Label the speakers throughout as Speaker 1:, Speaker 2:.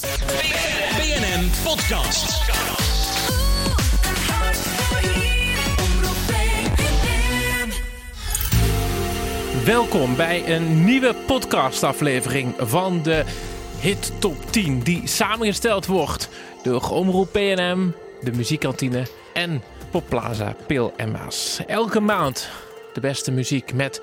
Speaker 1: BNN Podcast.
Speaker 2: Welkom bij een nieuwe podcastaflevering van de Hit Top 10, die samengesteld wordt door Omroep PNM, de Muziekkantine en Popplaza Pil en Maas. Elke maand de beste muziek met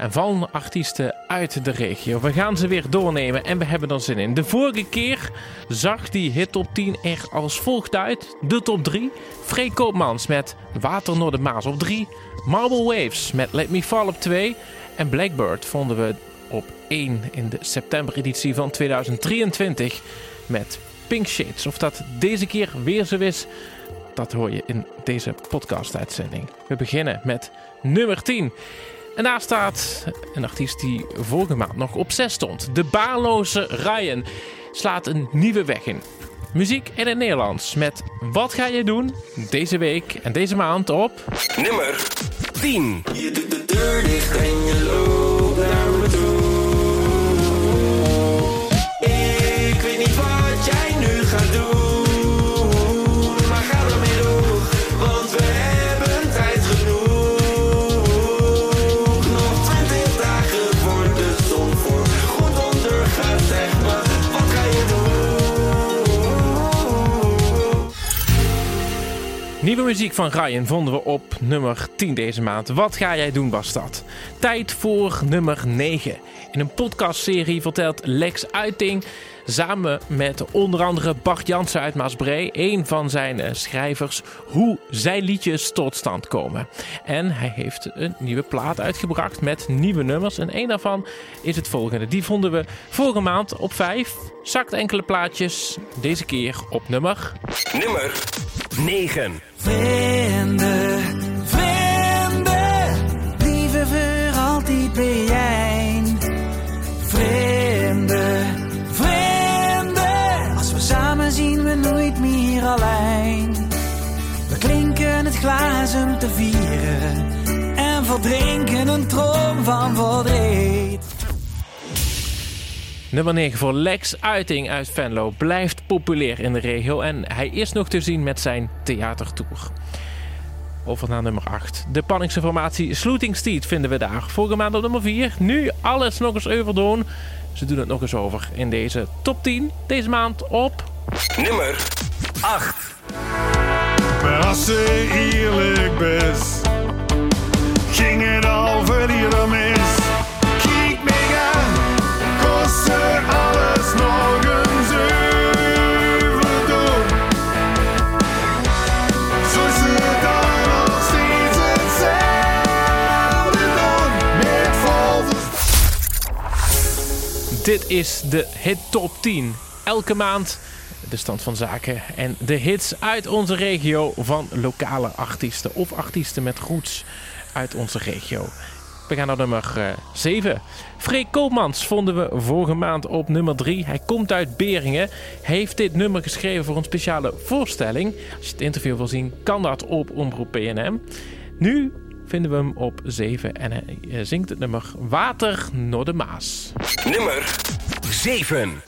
Speaker 2: en van artiesten uit de regio. We gaan ze weer doornemen en we hebben er zin in. De vorige keer zag die hit top 10 er als volgt uit. De top 3. Freek Koopmans met Water door de Maas op 3. Marble Waves met Let Me Fall op 2. En Blackbird vonden we op 1 in de september-editie van 2023 met Pink Shades. Of dat deze keer weer zo is, dat hoor je in deze podcast-uitzending. We beginnen met nummer 10. En daar staat een artiest die vorige maand nog op 6 stond. De baarloze Ryan slaat een nieuwe weg in. Muziek in het Nederlands met Wat ga je doen deze week en deze maand op...
Speaker 1: Nummer 10.
Speaker 3: Je doet de deur dicht en je loopt
Speaker 2: Nieuwe muziek van Ryan vonden we op nummer 10 deze maand. Wat ga jij doen, was dat? Tijd voor nummer 9. In een podcastserie vertelt Lex Uiting samen met onder andere Bart Jansen uit Maasbree, een van zijn eh, schrijvers, hoe zijn liedjes tot stand komen. En hij heeft een nieuwe plaat uitgebracht met nieuwe nummers. En een daarvan is het volgende. Die vonden we vorige maand op 5. Zakt enkele plaatjes. Deze keer op nummer
Speaker 1: Nummer 9.
Speaker 4: Vrienden, vrienden, lieve voor altijd ben jij. Vrienden, vrienden, als we samen zien we nooit meer alleen. We klinken het om te vieren en verdrinken een troom van verdriet.
Speaker 2: Nummer 9 voor Lex Uiting uit Venlo blijft populair in de regio en hij is nog te zien met zijn theatertour. Over naar nummer 8. De Panningse formatie Slooting Steed vinden we daar. Vorige maand op nummer 4. Nu alles nog eens overdoen. Ze doen het nog eens over in deze top 10. Deze maand op
Speaker 1: Nummer 8.
Speaker 5: Maar als ze eerlijk best, ging het al voor is
Speaker 2: de Hit Top 10. Elke maand de stand van zaken en de hits uit onze regio van lokale artiesten of artiesten met roots uit onze regio. We gaan naar nummer eh, 7. Freek Koopmans vonden we vorige maand op nummer 3. Hij komt uit Beringen. Heeft dit nummer geschreven voor een speciale voorstelling. Als je het interview wil zien, kan dat op Omroep PNM. Nu vinden we hem op 7 en hij eh, zingt het nummer Water naar de Maas.
Speaker 1: Nummer 7.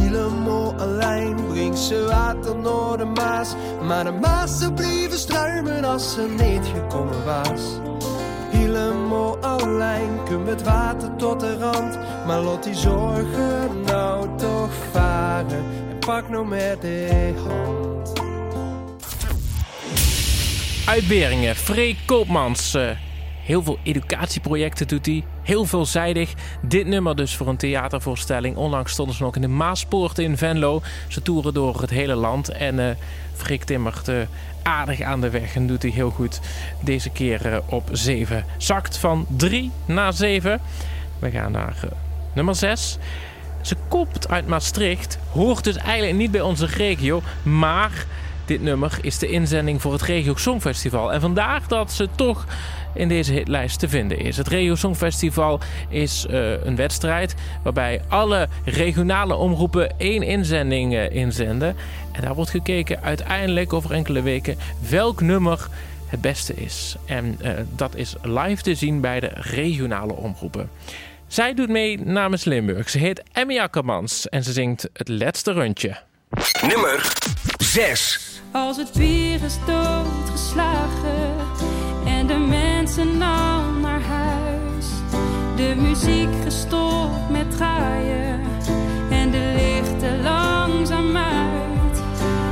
Speaker 6: Helemaal alleen brengt ze water naar de Maas. Maar de Maas ze bleven struimen als ze niet gekomen was. Helemaal alleen komt het water tot de rand. Maar laat die zorgen nou toch varen. En pak nou met de hand.
Speaker 2: Uit Beringen, Freek Koopmans. Heel veel educatieprojecten doet hij. Heel veelzijdig. Dit nummer dus voor een theatervoorstelling. Onlangs stonden ze nog in de Maaspoort in Venlo. Ze toeren door het hele land. En eh Freek timmert eh, aardig aan de weg en doet hij heel goed. Deze keer eh, op 7. Zakt van 3 naar 7. We gaan naar nummer 6. Ze komt uit Maastricht. Hoort dus eigenlijk niet bij onze regio. Maar dit nummer is de inzending voor het Regio Songfestival. En vandaar dat ze toch in deze hitlijst te vinden is. Het Regio Songfestival is eh, een wedstrijd waarbij alle regionale omroepen één inzending eh, inzenden. En daar wordt gekeken uiteindelijk over enkele weken welk nummer het beste is. En eh, dat is live te zien bij de regionale omroepen. Zij doet mee namens Limburg. Ze heet Emmy Akkermans en ze zingt het laatste rondje.
Speaker 1: Nummer 6.
Speaker 7: Als het bier is doodgeslagen muziek gestopt met draaien en de lichten langzaam uit.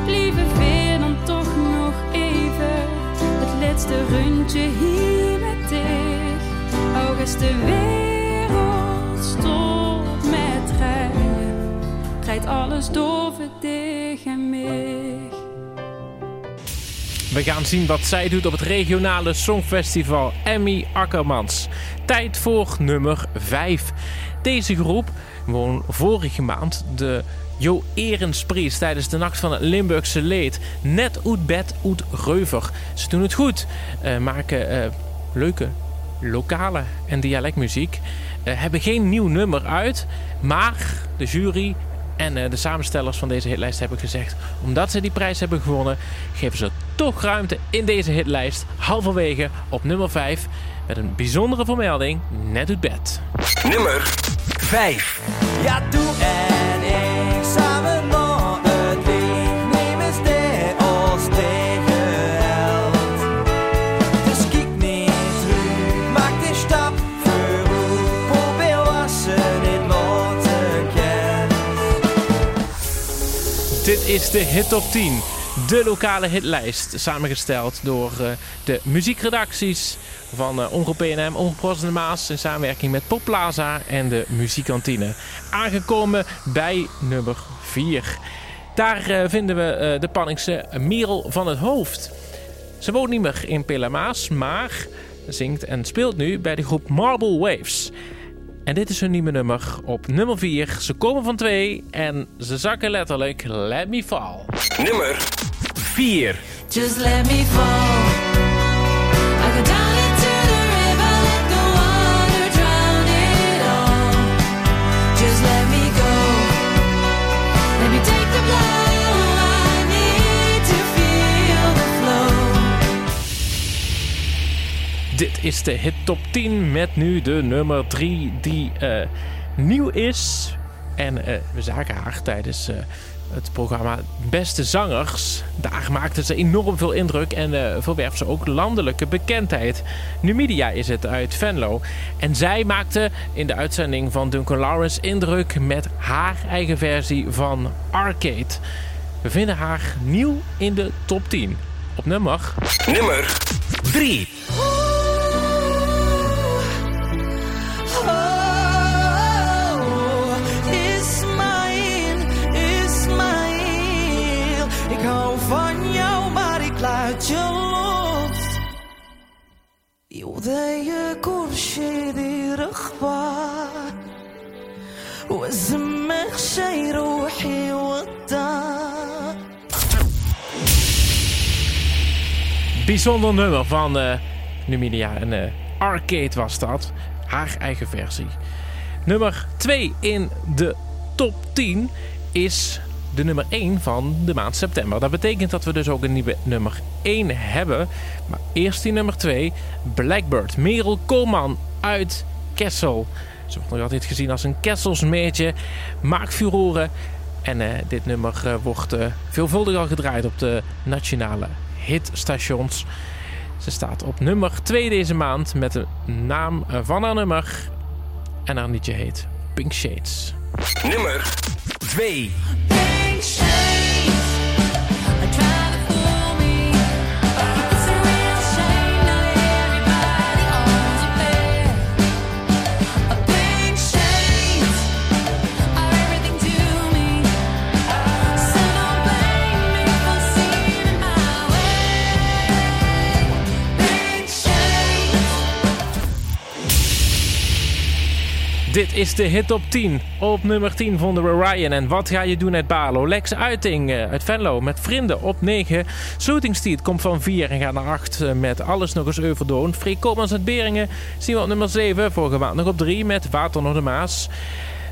Speaker 7: Liever weer dan toch nog even het laatste rondje hier met dich. Ook de wereld stopt met rijden, rijdt alles door voor en.
Speaker 2: We gaan zien wat zij doet op het regionale songfestival Emmy Akkermans. Tijd voor nummer 5. Deze groep won vorige maand de Jo Erensprijs tijdens de Nacht van het Limburgse Leed. Net uit bed, uit reuver. Ze doen het goed, eh, maken eh, leuke lokale en dialectmuziek. Eh, hebben geen nieuw nummer uit, maar de jury en eh, de samenstellers van deze hitlijst hebben gezegd... omdat ze die prijs hebben gewonnen... geven ze toch ruimte in deze hitlijst... halverwege op nummer 5... met een bijzondere vermelding net uit bed.
Speaker 1: Nummer 5.
Speaker 4: Ja, doe en
Speaker 2: is de Hit Top 10. De lokale hitlijst. Samengesteld door eh, de muziekredacties van uh, Omroep PNM, de Maas. In samenwerking met Pop Plaza en de Muziekkantine. Aangekomen bij nummer 4. Daar eh, vinden we de Panningse Merel van het Hoofd. Ze woont niet meer in Pilamaas, maar zingt en speelt nu bij de groep Marble Waves. En dit is hun nieuwe nummer op nummer 4. Ze komen van 2 en ze zakken letterlijk Let Me Fall.
Speaker 1: Nummer 4.
Speaker 8: Just let me fall.
Speaker 2: Is de hit top 10 met nu de nummer 3 die eh, nieuw is. En eh, we zagen haar tijdens eh, het programma Beste Zangers. Daar maakte ze enorm veel indruk en verwerft ze ook landelijke bekendheid. Numidia is het uit Venlo. En zij maakte in de uitzending van Duncan Lawrence indruk met haar eigen versie van Arcade. We vinden haar nieuw in de top 10. Op nummer
Speaker 1: Nummer 3.
Speaker 4: ik laat je los. يوضايا كل شي دي رخبة وزمك شي روحي والدار
Speaker 2: Bijzonder nummer van eh Numidia. Een eh, arcade was dat. Haar eigen versie. Nummer 2 in de top 10 is de nummer 1 van de maand september. Dat betekent dat we dus ook een nieuwe nummer 1 hebben. Maar eerst die nummer 2. Blackbird. Merel Koolman uit Kessel. Ze wordt nog altijd gezien als een Kesselsmeertje. Maakt furoren. En eh, dit nummer eh, wordt eh, veelvuldig al gedraaid op de nationale hitstations. Ze staat op nummer 2 deze maand met de naam van haar nummer. En haar liedje heet Pink Shades.
Speaker 1: Nummer 2.
Speaker 2: Is de hit op 10. Op nummer 10 vonden we Ryan. En wat ga je doen uit Balo? Lex Uiting eh, uit Venlo met vrienden op 9. Slotingstiet komt van 4 en gaat naar 8 eh, met alles nog eens Overdoon. Freek Koopmans uit Beringen zien we op nummer 7. Vorige maand nog op 3 met Water nog de Maas.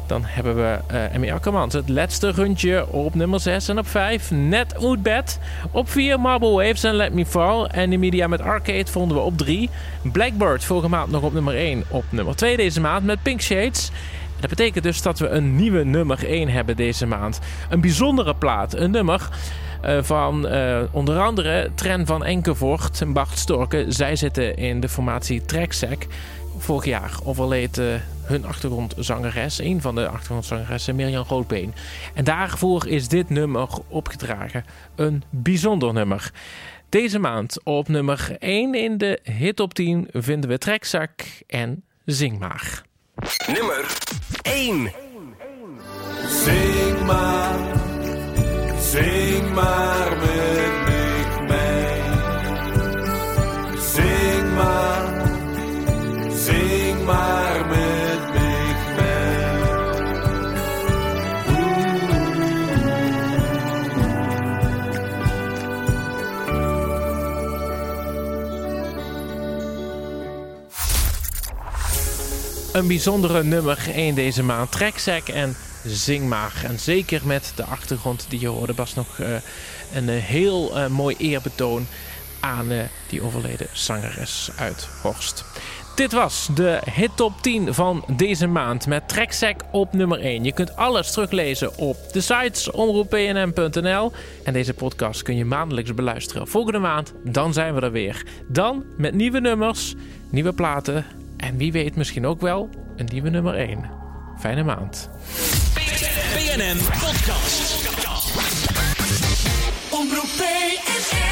Speaker 2: Dan hebben we uh, Emmy Akkermans. Het laatste rondje op nummer 6 en op 5. Net Oud. Op 4 Marble Waves en Let Me Fall. En de media met Arcade vonden we op 3. Blackbird vorige maand nog op nummer 1. Op nummer 2 deze maand met Pink Shades. Dat betekent dus dat we een nieuwe nummer 1 hebben deze maand. Een bijzondere plaat. Een nummer uh, van uh, onder andere Tren van Enkevoort en Bart Storken. Zij zitten in de formatie Treksack. Vorig jaar overleed uh, hun achtergrondzangeres, een van de achtergrondzangeressen, Mirjam Roodbeen. En daarvoor is dit nummer opgedragen. Een bijzonder nummer. Deze maand op nummer 1 in de hit op 10 vinden we Trekzak en Zing maar.
Speaker 1: Nummer 1.
Speaker 3: Zing maar, zing maar met
Speaker 2: Een bijzondere nummer 1 deze maand. Trekzack en Zing maar. En zeker met de achtergrond die je hoorde was nog uh, een heel uh, mooi eerbetoon aan die overleden zangeres uit Horst. Dit was de hit top 10 van deze maand met Trekzack op nummer 1. Je kunt alles teruglezen op de sites omroeppnm.nl. En deze podcast kun je maandelijks beluisteren. Volgende maand, dan zijn we er weer. Dan met nieuwe nummers, nieuwe platen en wie weet misschien ook wel een nieuwe nummer 1. Fijne maand.
Speaker 9: BNN Podcast.
Speaker 4: Omroep BNN.